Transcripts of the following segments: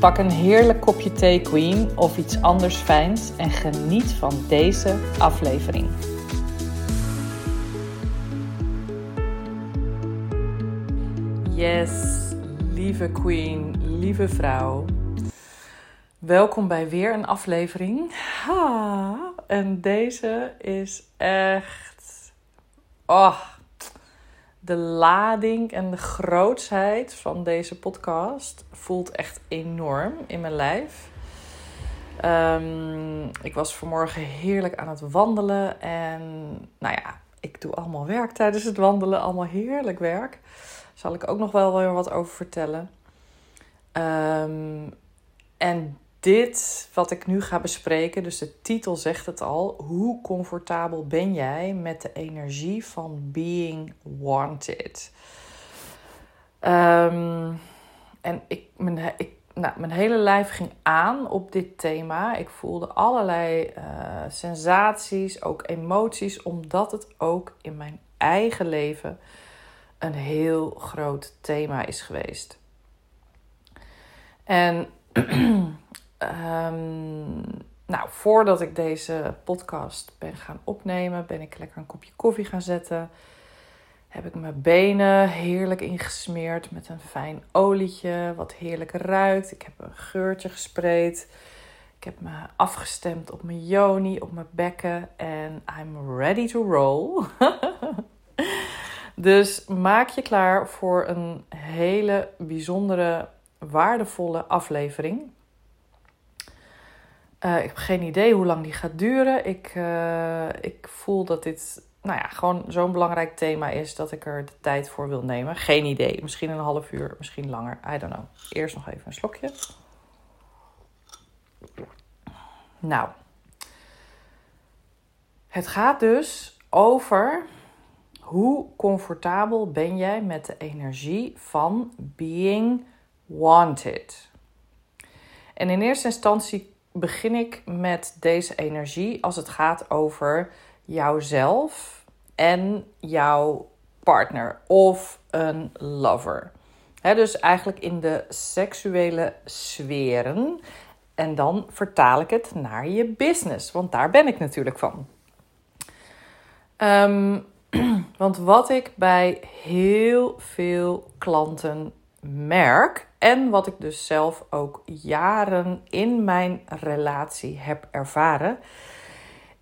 Pak een heerlijk kopje thee, Queen, of iets anders fijns en geniet van deze aflevering. Yes, lieve Queen, lieve vrouw. Welkom bij weer een aflevering. Ha, en deze is echt. Oh, de lading en de grootsheid van deze podcast voelt echt enorm in mijn lijf. Um, ik was vanmorgen heerlijk aan het wandelen en nou ja, ik doe allemaal werk tijdens het wandelen, allemaal heerlijk werk. Zal ik ook nog wel weer wat over vertellen. Um, en dit wat ik nu ga bespreken, dus de titel zegt het al. Hoe comfortabel ben jij met de energie van being wanted? Um, en ik, mijn, ik, nou, mijn hele lijf ging aan op dit thema. Ik voelde allerlei uh, sensaties, ook emoties, omdat het ook in mijn eigen leven een heel groot thema is geweest. En um, nou, voordat ik deze podcast ben gaan opnemen, ben ik lekker een kopje koffie gaan zetten. Heb ik mijn benen heerlijk ingesmeerd met een fijn olietje, wat heerlijk ruikt. Ik heb een geurtje gespreid. Ik heb me afgestemd op mijn yoni, op mijn bekken en I'm ready to roll. dus maak je klaar voor een hele bijzondere, waardevolle aflevering. Uh, ik heb geen idee hoe lang die gaat duren. Ik, uh, ik voel dat dit nou ja, gewoon zo'n belangrijk thema is dat ik er de tijd voor wil nemen. Geen idee. Misschien een half uur, misschien langer. I don't know. Eerst nog even een slokje. Nou. Het gaat dus over hoe comfortabel ben jij met de energie van being wanted. En in eerste instantie begin ik met deze energie als het gaat over jouzelf en jouw partner of een lover. dus eigenlijk in de seksuele sferen. En dan vertaal ik het naar je business, want daar ben ik natuurlijk van. Um, want wat ik bij heel veel klanten merk en wat ik dus zelf ook jaren in mijn relatie heb ervaren,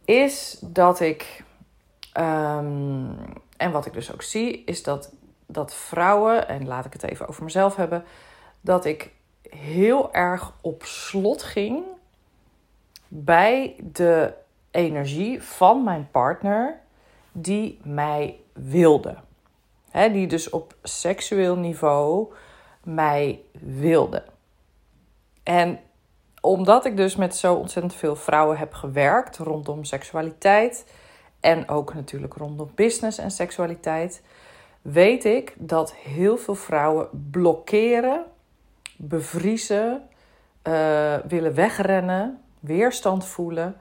is dat ik, um, en wat ik dus ook zie, is dat, dat vrouwen, en laat ik het even over mezelf hebben, dat ik heel erg op slot ging bij de energie van mijn partner die mij wilde. He, die dus op seksueel niveau mij wilde. En omdat ik dus met zo ontzettend veel vrouwen heb gewerkt rondom seksualiteit en ook natuurlijk rondom business en seksualiteit, weet ik dat heel veel vrouwen blokkeren, bevriezen, uh, willen wegrennen, weerstand voelen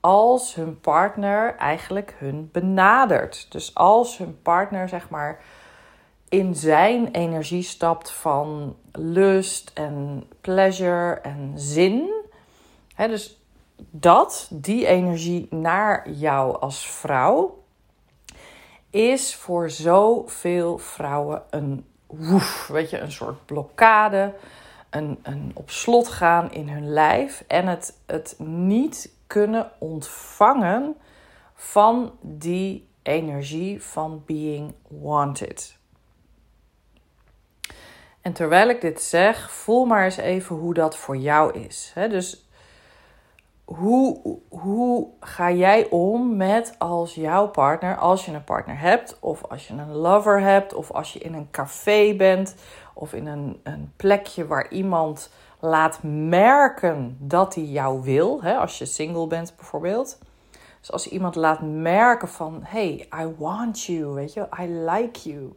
als hun partner eigenlijk hun benadert. Dus als hun partner zeg maar in zijn energie stapt van lust en pleasure en zin. dus dat, die energie naar jou als vrouw, is voor zoveel vrouwen een woef, weet je, een soort blokkade, een, een op slot gaan in hun lijf en het, het niet kunnen ontvangen van die energie van being wanted. En terwijl ik dit zeg, voel maar eens even hoe dat voor jou is. dus hoe, hoe ga jij om met als jouw partner, als je een partner hebt, of als je een lover hebt, of als je in een café bent, of in een, een plekje waar iemand laat merken dat hij jou wil, als je single bent bijvoorbeeld. Dus als iemand laat merken van, hey, I want you, weet je, I like you.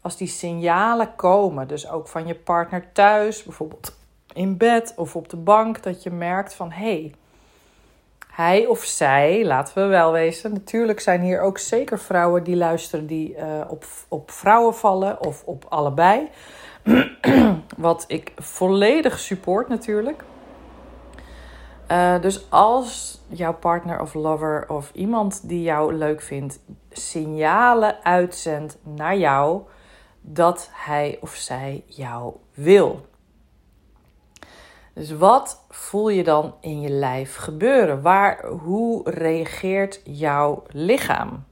Als die signalen komen, dus ook van je partner thuis, bijvoorbeeld in bed of op de bank, dat je merkt van, hey, hij of zij, laten we wel wezen. Natuurlijk zijn hier ook zeker vrouwen die luisteren die uh, op, op vrouwen vallen of op allebei. Wat ik volledig support natuurlijk. Uh, dus als jouw partner of lover of iemand die jou leuk vindt signalen uitzendt naar jou dat hij of zij jou wil. Dus wat voel je dan in je lijf gebeuren? Waar, hoe reageert jouw lichaam?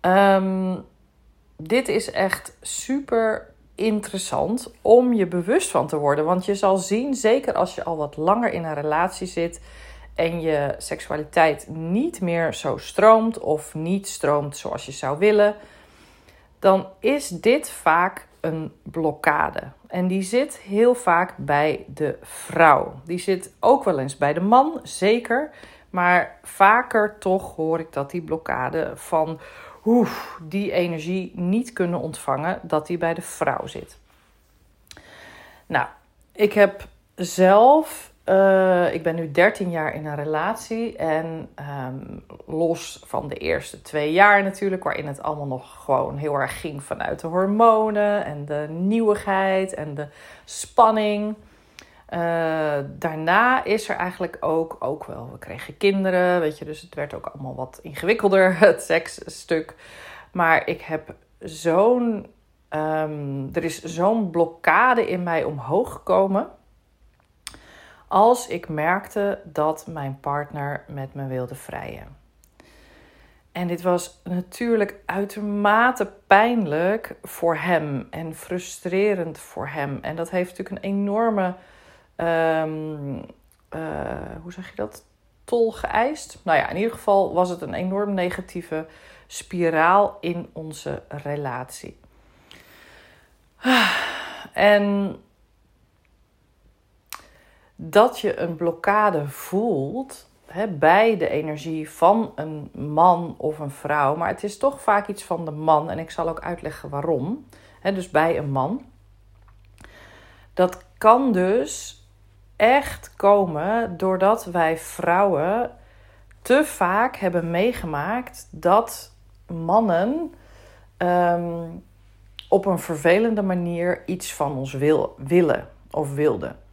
Um, dit is echt super interessant om je bewust van te worden. Want je zal zien, zeker als je al wat langer in een relatie zit en je seksualiteit niet meer zo stroomt of niet stroomt zoals je zou willen, dan is dit vaak een blokkade. En die zit heel vaak bij de vrouw. Die zit ook wel eens bij de man, zeker. Maar vaker toch hoor ik dat die blokkade van die energie niet kunnen ontvangen, dat die bij de vrouw zit. Nou, ik heb zelf, uh, ik ben nu 13 jaar in een relatie en um, los van de eerste twee jaar natuurlijk, waarin het allemaal nog gewoon heel erg ging vanuit de hormonen en de nieuwigheid en de spanning. Uh, daarna is er eigenlijk ook, ook wel, we kregen kinderen, weet je, dus het werd ook allemaal wat ingewikkelder, het seksstuk. Maar ik heb zo'n, um, er is zo'n blokkade in mij omhoog gekomen. Als ik merkte dat mijn partner met me wilde vrijen. En dit was natuurlijk uitermate pijnlijk voor hem en frustrerend voor hem. En dat heeft natuurlijk een enorme um, hoe zeg je dat? Tol geëist. Nou ja, in ieder geval was het een enorm negatieve spiraal in onze relatie. En dat je een blokkade voelt hè, bij de energie van een man of een vrouw, maar het is toch vaak iets van de man en ik zal ook uitleggen waarom. Hè, dus bij een man. Dat kan dus echt komen doordat wij vrouwen te vaak hebben meegemaakt dat mannen ehm, op een vervelende manier iets van ons wil, willen of wilden.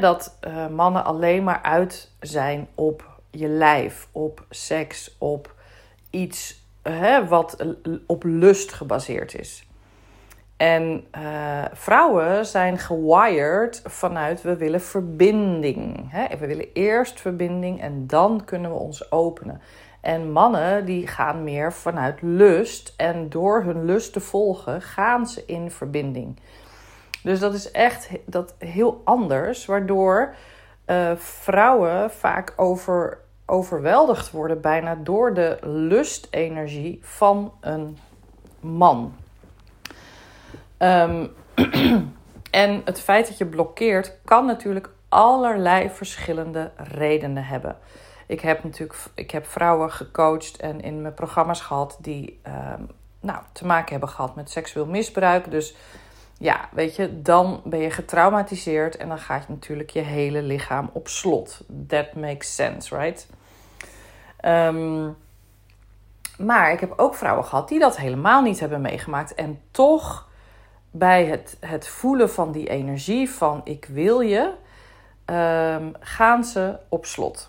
Dat uh, mannen alleen maar uit zijn op je lijf, op seks, op iets wat op lust gebaseerd is. En uh, vrouwen zijn gewired vanuit we willen verbinding. We willen eerst verbinding en dan kunnen we ons openen. En mannen die gaan meer vanuit lust en door hun lust te volgen gaan ze in verbinding. Dus dat is echt dat heel anders, waardoor uh, vrouwen vaak over, overweldigd worden bijna door de lustenergie van een man. Um, en het feit dat je blokkeert kan natuurlijk allerlei verschillende redenen hebben. Ik heb natuurlijk ik heb vrouwen gecoacht en in mijn programma's gehad die um, nou, te maken hebben gehad met seksueel misbruik. Dus ja, weet je, dan ben je getraumatiseerd en dan gaat je natuurlijk je hele lichaam op slot. That makes sense, right? Um, maar ik heb ook vrouwen gehad die dat helemaal niet hebben meegemaakt en toch bij het, het voelen van die energie van ik wil je, um, gaan ze op slot.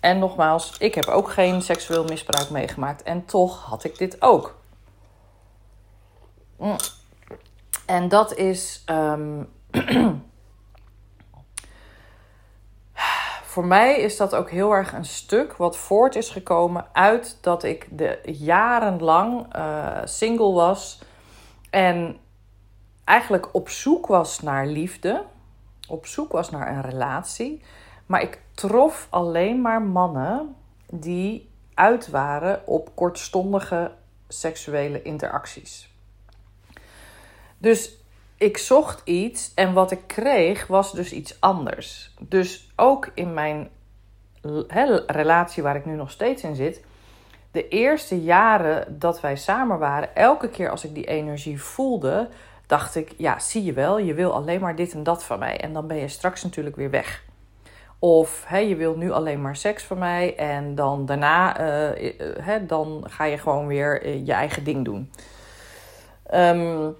En nogmaals, ik heb ook geen seksueel misbruik meegemaakt en toch had ik dit ook. Mm. En dat is um, voor mij is dat ook heel erg een stuk wat voort is gekomen uit dat ik de jarenlang uh, single was en eigenlijk op zoek was naar liefde, op zoek was naar een relatie. Maar ik trof alleen maar mannen die uit waren op kortstondige seksuele interacties. Dus ik zocht iets en wat ik kreeg was dus iets anders. Dus ook in mijn relatie waar ik nu nog steeds in zit, de eerste jaren dat wij samen waren, elke keer als ik die energie voelde, dacht ik: ja, zie je wel, je wil alleen maar dit en dat van mij. En dan ben je straks natuurlijk weer weg. Of hè, je wil nu alleen maar seks van mij en dan daarna uh, dan ga je gewoon weer eh, je eigen ding doen. Um,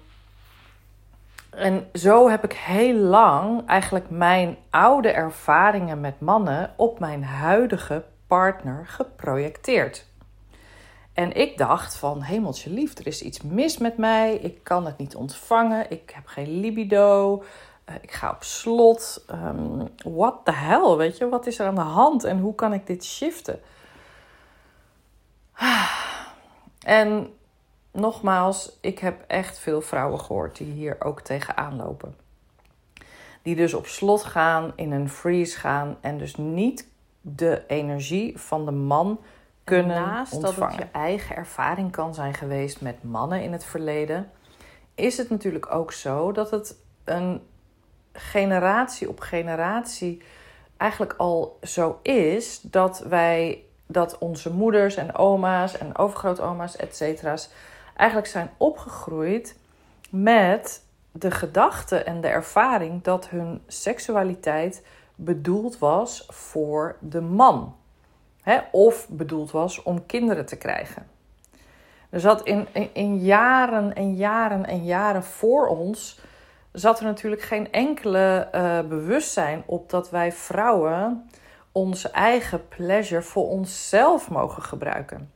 en zo heb ik heel lang eigenlijk mijn oude ervaringen met mannen op mijn huidige partner geprojecteerd. En ik dacht van hemeltje lief, er is iets mis met mij. Ik kan het niet ontvangen. Ik heb geen libido. Uh, ik ga op slot. Um, what the hell, weet je? Wat is er aan de hand en hoe kan ik dit shiften? En nogmaals, ik heb echt veel vrouwen gehoord die hier ook tegenaan lopen. Die dus op slot gaan, in een freeze gaan en dus niet de energie van de man kunnen Naast ontvangen. dat het je eigen ervaring kan zijn geweest met mannen in het verleden, is het natuurlijk ook zo dat het een generatie op generatie eigenlijk al zo is dat wij dat onze moeders en oma's en overgrootoma's, et cetera's, eigenlijk zijn opgegroeid met de gedachte en de ervaring dat hun seksualiteit bedoeld was voor de man. Hè, of bedoeld was om kinderen te krijgen. Er zat in, in, jaren en jaren en jaren voor ons zat er natuurlijk geen enkele uh, bewustzijn op dat wij vrouwen onze eigen pleasure voor onszelf mogen gebruiken.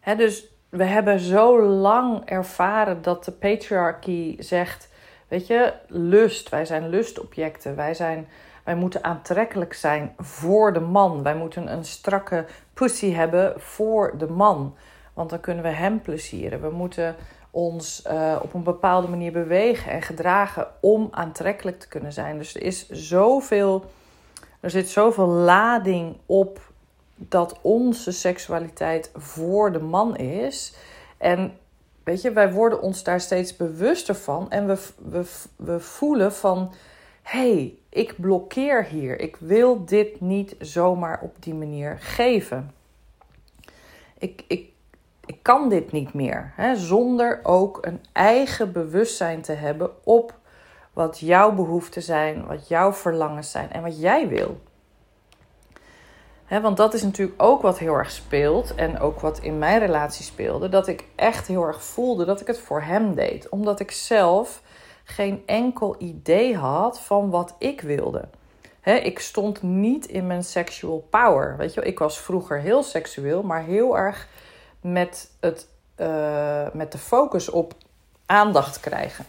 Hè, dus we hebben zo lang ervaren dat de patriarchie zegt: Weet je, lust, wij zijn lustobjecten, wij, zijn, wij moeten aantrekkelijk zijn voor de man. Wij moeten een strakke pussy hebben voor de man, want dan kunnen we hem plezieren. We moeten ons uh, op een bepaalde manier bewegen en gedragen om aantrekkelijk te kunnen zijn. Dus er is zoveel, er zit zoveel lading op dat onze seksualiteit voor de man is. En weet je, wij worden ons daar steeds bewuster van. En we, we, we voelen van: hé, hey, ik blokkeer hier. Ik wil dit niet zomaar op die manier geven. Ik, ik, ik kan dit niet meer. Hè, zonder ook een eigen bewustzijn te hebben op wat jouw behoeften zijn, wat jouw verlangens zijn en wat jij wil want dat is natuurlijk ook wat heel erg speelt. En ook wat in mijn relatie speelde. Dat ik echt heel erg voelde dat ik het voor hem deed. Omdat ik zelf geen enkel idee had van wat ik wilde. ik stond niet in mijn sexual power. Weet je, ik was vroeger heel seksueel, maar heel erg met, het, uh, met de focus op aandacht krijgen.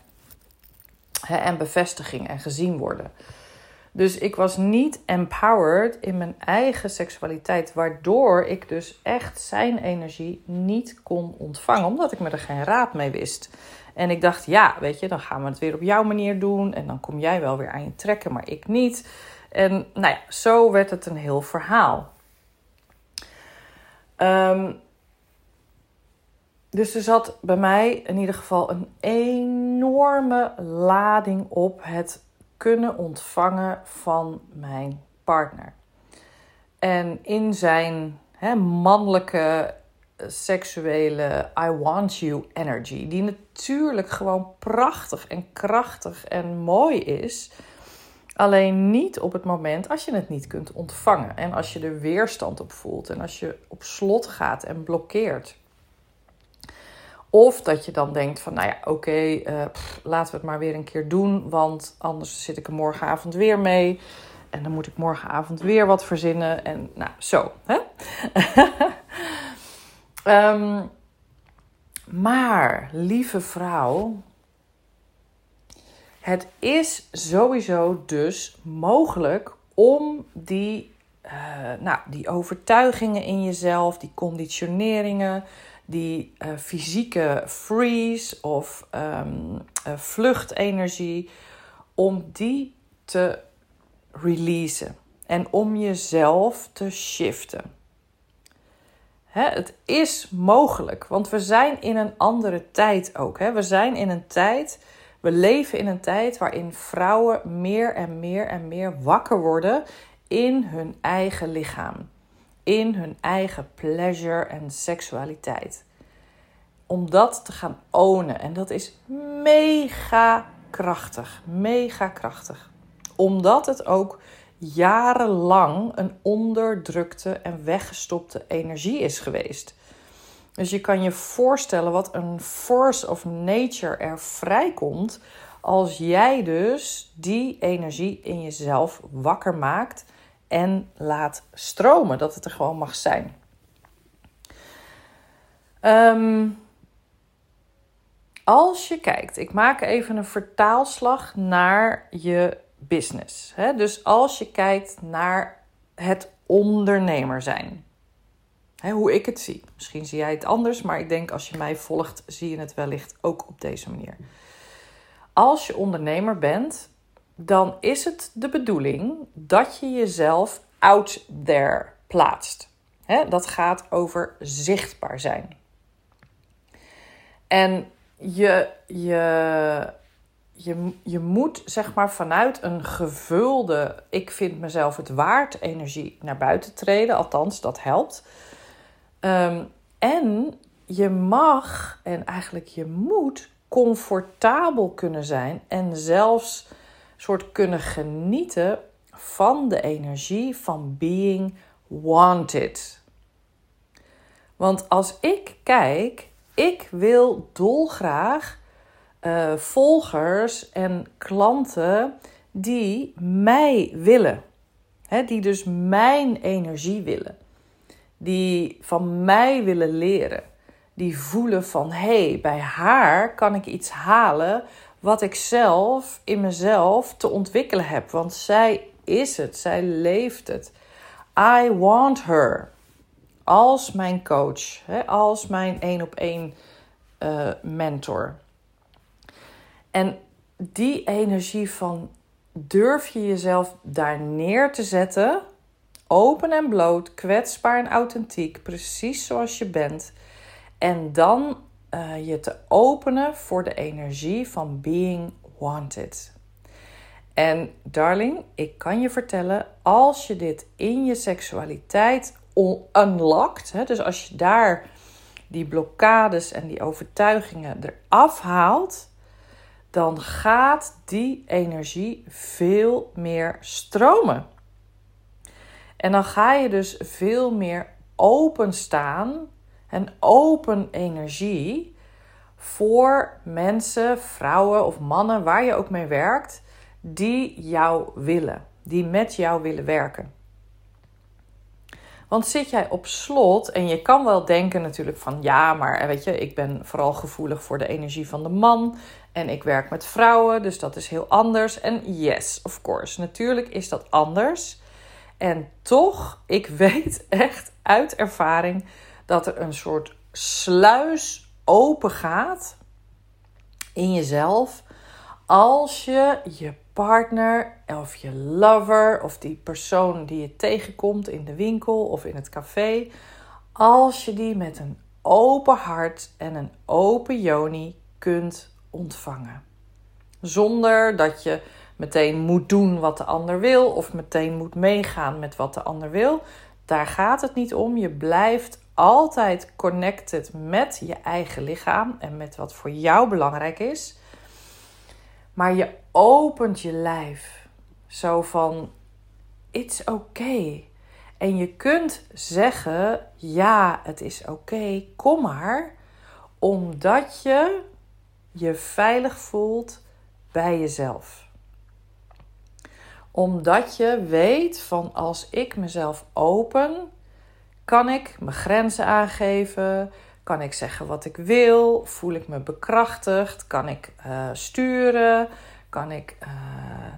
en bevestiging en gezien worden. Dus ik was niet empowered in mijn eigen seksualiteit, waardoor ik dus echt zijn energie niet kon ontvangen, omdat ik me er geen raad mee wist. En ik dacht, ja, weet je, dan gaan we het weer op jouw manier doen en dan kom jij wel weer aan je trekken, maar ik niet. En nou ja, zo werd het een heel verhaal. Um, dus er zat bij mij in ieder geval een enorme lading op het kunnen ontvangen van mijn partner. En in zijn hè, mannelijke seksuele I want you energy, die natuurlijk gewoon prachtig en krachtig en mooi is. Alleen niet op het moment als je het niet kunt ontvangen en als je er weerstand op voelt en als je op slot gaat en blokkeert. Of dat je dan denkt van, nou ja, oké, eh, laten we het maar weer een keer doen, want anders zit ik er morgenavond weer mee. En dan moet ik morgenavond weer wat verzinnen. En nou, zo. Hè? um, maar, lieve vrouw, het is sowieso dus mogelijk om die, uh, nou, die overtuigingen in jezelf, die conditioneringen, die uh, fysieke freeze of um, uh, vluchtenergie, om die te releasen en om jezelf te shiften. Hè, het is mogelijk, want we zijn in een andere tijd ook. Hè? We zijn in een tijd, we leven in een tijd waarin vrouwen meer en meer en meer wakker worden in hun eigen lichaam, in hun eigen pleasure en seksualiteit. Om dat te gaan ownen. En dat is mega krachtig, mega krachtig. Omdat het ook jarenlang een onderdrukte en weggestopte energie is geweest. Dus je kan je voorstellen wat een force of nature er vrijkomt als jij dus die energie in jezelf wakker maakt en laat stromen, dat het er gewoon mag zijn. Ehm, als je kijkt, ik maak even een vertaalslag naar je business. Hè? Dus als je kijkt naar het ondernemer zijn. Hè, hoe ik het zie. Misschien zie jij het anders, maar ik denk als je mij volgt, zie je het wellicht ook op deze manier. Als je ondernemer bent, dan is het de bedoeling dat je jezelf out there plaatst. Dat gaat over zichtbaar zijn. En je, je je, je moet zeg maar vanuit een gevulde, ik vind mezelf het waard energie naar buiten treden. Althans, dat helpt. Ehm, en je mag en eigenlijk je moet comfortabel kunnen zijn en zelfs soort kunnen genieten van de energie van being wanted. Want als ik kijk, ik wil dolgraag uh, volgers en klanten die mij willen. Hè, die dus mijn energie willen. Die van mij willen leren. Die voelen van hé, hey, bij haar kan ik iets halen wat ik zelf in mezelf te ontwikkelen heb. Want zij is het, zij leeft het. I want her. Als mijn coach, als mijn één op één uh, mentor. En die energie van durf je jezelf daar neer te zetten, open en bloot, kwetsbaar en authentiek, precies zoals je bent. En dan uh, je te openen voor de energie van being wanted. En darling, ik kan je vertellen, als je dit in je seksualiteit unlockt, hè, dus als je daar die blokkades en die overtuigingen eraf haalt, dan gaat die energie veel meer stromen. En dan ga je dus veel meer openstaan en open energie voor mensen, vrouwen of mannen, waar je ook mee werkt, die jou willen, die met jou willen werken. Want zit jij op slot en je kan wel denken natuurlijk van ja, maar weet je, ik ben vooral gevoelig voor de energie van de man en ik werk met vrouwen, dus dat is heel anders. En yes, of course, natuurlijk is dat anders. En toch, ik weet echt uit ervaring dat er een soort sluis open gaat in jezelf als je je partner of je lover of die persoon die je tegenkomt in de winkel of in het café, als je die met een open hart en een open joni kunt ontvangen. Zonder dat je meteen moet doen wat de ander wil of meteen moet meegaan met wat de ander wil. Daar gaat het niet om. Je blijft altijd connected met je eigen lichaam en met wat voor jou belangrijk is. Maar je opent je lijf. Zo van: it's okay. En je kunt zeggen: ja, het is oké, kom maar. Omdat je je veilig voelt bij jezelf. Omdat je weet van als ik mezelf open, kan ik mijn grenzen aangeven, kan ik zeggen wat ik wil, voel ik me bekrachtigd, kan ik uh, sturen, kan ik uh,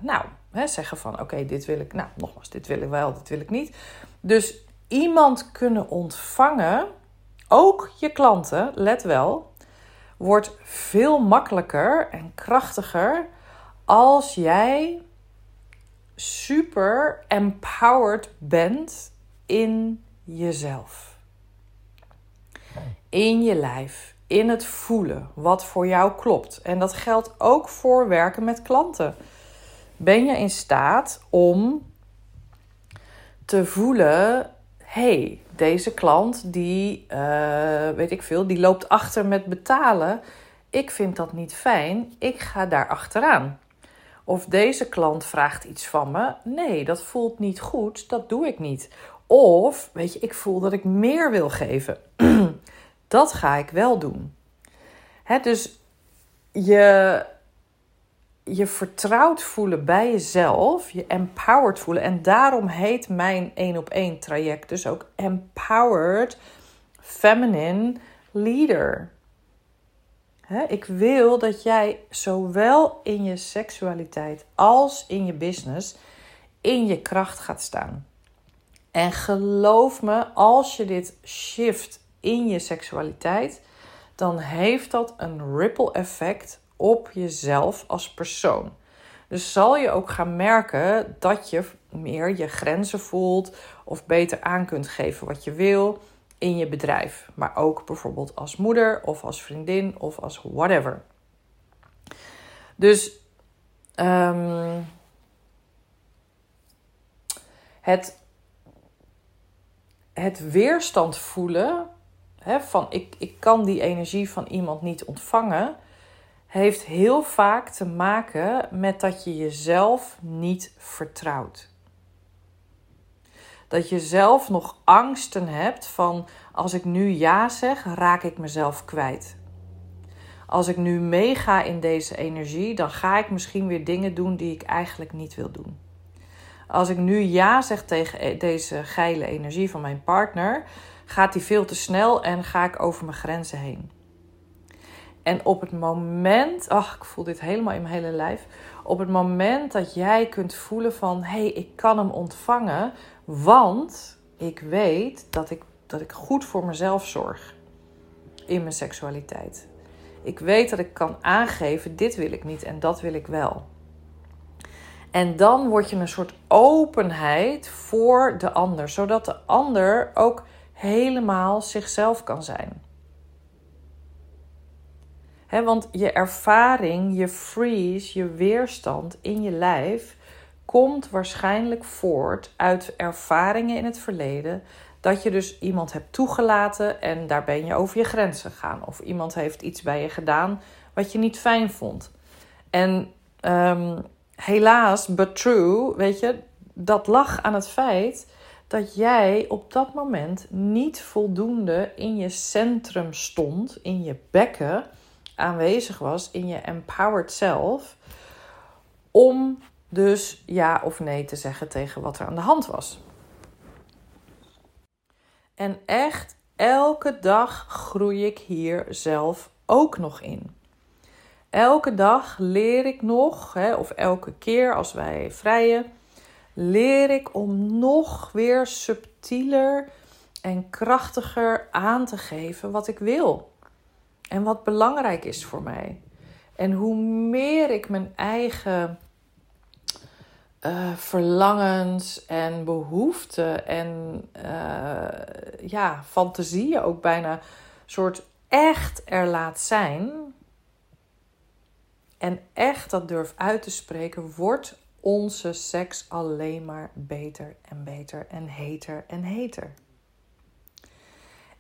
nou hè, zeggen van oké, dit wil ik, nou nogmaals, dit wil ik wel, dit wil ik niet. Dus iemand kunnen ontvangen ook je klanten, let wel, wordt veel makkelijker en krachtiger als jij super empowered bent in jezelf. In je lijf, in het voelen wat voor jou klopt. En dat geldt ook voor werken met klanten. Ben je in staat om te voelen: hey, deze klant die, uh, weet ik veel, die loopt achter met betalen. Ik vind dat niet fijn. Ik ga daar achteraan. Of deze klant vraagt iets van me. Nee, dat voelt niet goed. Dat doe ik niet. Of, weet je, ik voel dat ik meer wil geven. dat ga ik wel doen. Hè, dus je, je vertrouwd voelen bij jezelf, je empowered voelen. En daarom heet mijn één op één traject dus ook Empowered Feminine Leader. ik wil dat jij zowel in je seksualiteit als in je business in je kracht gaat staan. En geloof me, als je dit shift in je seksualiteit, dan heeft dat een ripple effect op jezelf als persoon. Dus zal je ook gaan merken dat je meer je grenzen voelt of beter aan kunt geven wat je wil in je bedrijf. Maar ook bijvoorbeeld als moeder of als vriendin of als whatever. Dus um, het, het weerstand voelen hè, van ik, ik kan die energie van iemand niet ontvangen, heeft heel vaak te maken met dat je jezelf niet vertrouwt. Dat je zelf nog angsten hebt van als ik nu ja zeg, raak ik mezelf kwijt. Als ik nu meega in deze energie, dan ga ik misschien weer dingen doen die ik eigenlijk niet wil doen. Als ik nu ja zeg tegen e-, deze geile energie van mijn partner, gaat die veel te snel en ga ik over mijn grenzen heen. En op het moment, ach, ik voel dit helemaal in mijn hele lijf. Op het moment dat jij kunt voelen van, hé, hey, ik kan hem ontvangen, want ik weet dat ik, dat ik goed voor mezelf zorg in mijn seksualiteit. Ik weet dat ik kan aangeven, dit wil ik niet en dat wil ik wel. En dan word je een soort openheid voor de ander, zodat de ander ook helemaal zichzelf kan zijn. want je ervaring, je freeze, je weerstand in je lijf komt waarschijnlijk voort uit ervaringen in het verleden. Dat je dus iemand hebt toegelaten en daar ben je over je grenzen gegaan. Of iemand heeft iets bij je gedaan wat je niet fijn vond. En um, helaas, but true, weet je, dat lag aan het feit dat jij op dat moment niet voldoende in je centrum stond, in je bekken aanwezig was, in je empowered self, om dus ja of nee te zeggen tegen wat er aan de hand was. En echt, elke dag groei ik hier zelf ook nog in. Elke dag leer ik nog, hè, of elke keer als wij vrijen, leer ik om nog weer subtieler en krachtiger aan te geven wat ik wil. En wat belangrijk is voor mij. En hoe meer ik mijn eigen uh, verlangens en behoeften en uh, ja, fantasieën ook bijna soort echt er laat zijn. En echt dat durf uit te spreken, wordt onze seks alleen maar beter en beter en heter en heter.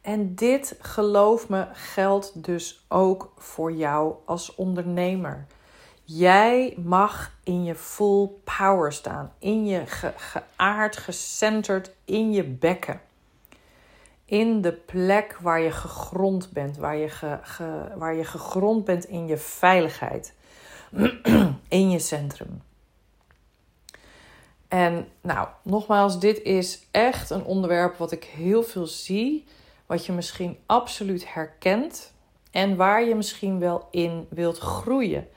En dit, geloof me, geldt dus ook voor jou als ondernemer. Jij mag in je full power staan, in je ge geaard, gecenterd, in je bekken. In de plek waar je gegrond bent, waar je, waar je gegrond bent in je veiligheid, in je centrum. En nou, nogmaals, dit is echt een onderwerp wat ik heel veel zie, wat je misschien absoluut herkent en waar je misschien wel in wilt groeien.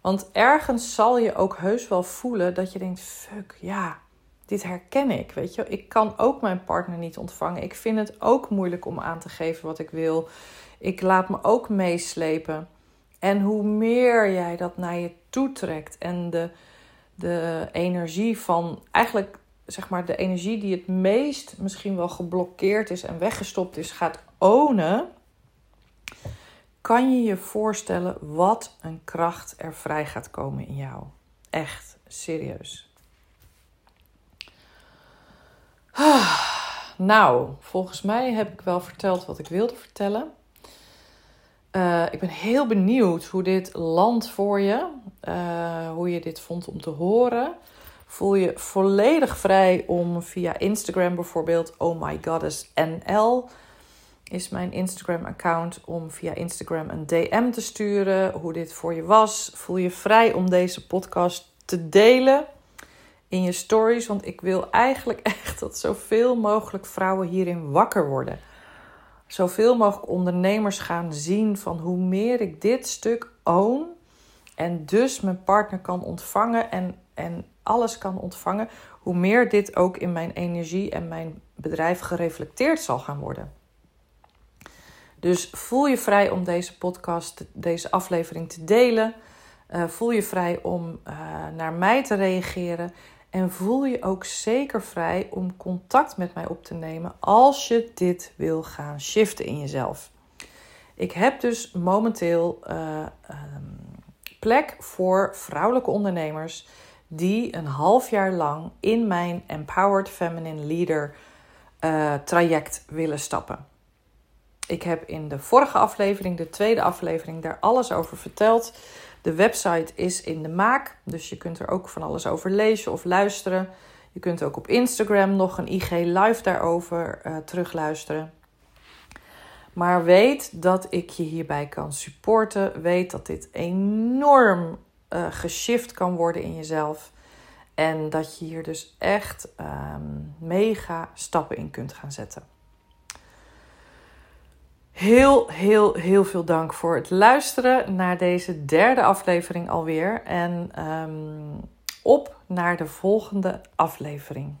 Want ergens zal je ook heus wel voelen dat je denkt: fuck ja, dit herken ik. Weet je, ik kan ook mijn partner niet ontvangen. Ik vind het ook moeilijk om aan te geven wat ik wil. Ik laat me ook meeslepen. En hoe meer jij dat naar je toe trekt en de, de energie van eigenlijk zeg maar de energie die het meest misschien wel geblokkeerd is en weggestopt is, gaat ownen, kan je je voorstellen wat een kracht er vrij gaat komen in jou. Echt, serieus. Nou, volgens mij heb ik wel verteld wat ik wilde vertellen. Uh, ik ben heel benieuwd hoe dit landt voor je. Uh, hoe je dit vond om te horen. Voel je volledig vrij om via Instagram bijvoorbeeld, oh my goddess NL is mijn Instagram-account om via Instagram een DM te sturen hoe dit voor je was. Voel je vrij om deze podcast te delen in je stories, want ik wil eigenlijk echt dat zoveel mogelijk vrouwen hierin wakker worden. Zoveel mogelijk ondernemers gaan zien van hoe meer ik dit stuk own en dus mijn partner kan ontvangen en, en alles kan ontvangen, hoe meer dit ook in mijn energie en mijn bedrijf gereflecteerd zal gaan worden. Dus voel je vrij om deze podcast, deze aflevering te delen. Uh, voel je vrij om uh, naar mij te reageren. En voel je ook zeker vrij om contact met mij op te nemen als je dit wil gaan shiften in jezelf. Ik heb dus momenteel uh, plek voor vrouwelijke ondernemers die een half jaar lang in mijn Empowered Feminine Leader uh, traject willen stappen. Ik heb in de vorige aflevering, de tweede aflevering, daar alles over verteld. De website is in de maak, dus je kunt er ook van alles over lezen of luisteren. Je kunt ook op Instagram nog een IG live daarover uh, terugluisteren. Maar weet dat ik je hierbij kan supporten. Weet dat dit enorm uh, geshift kan worden in jezelf. En dat je hier dus echt um, mega stappen in kunt gaan zetten. Heel, heel, heel veel dank voor het luisteren naar deze derde aflevering alweer. En um, op naar de volgende aflevering.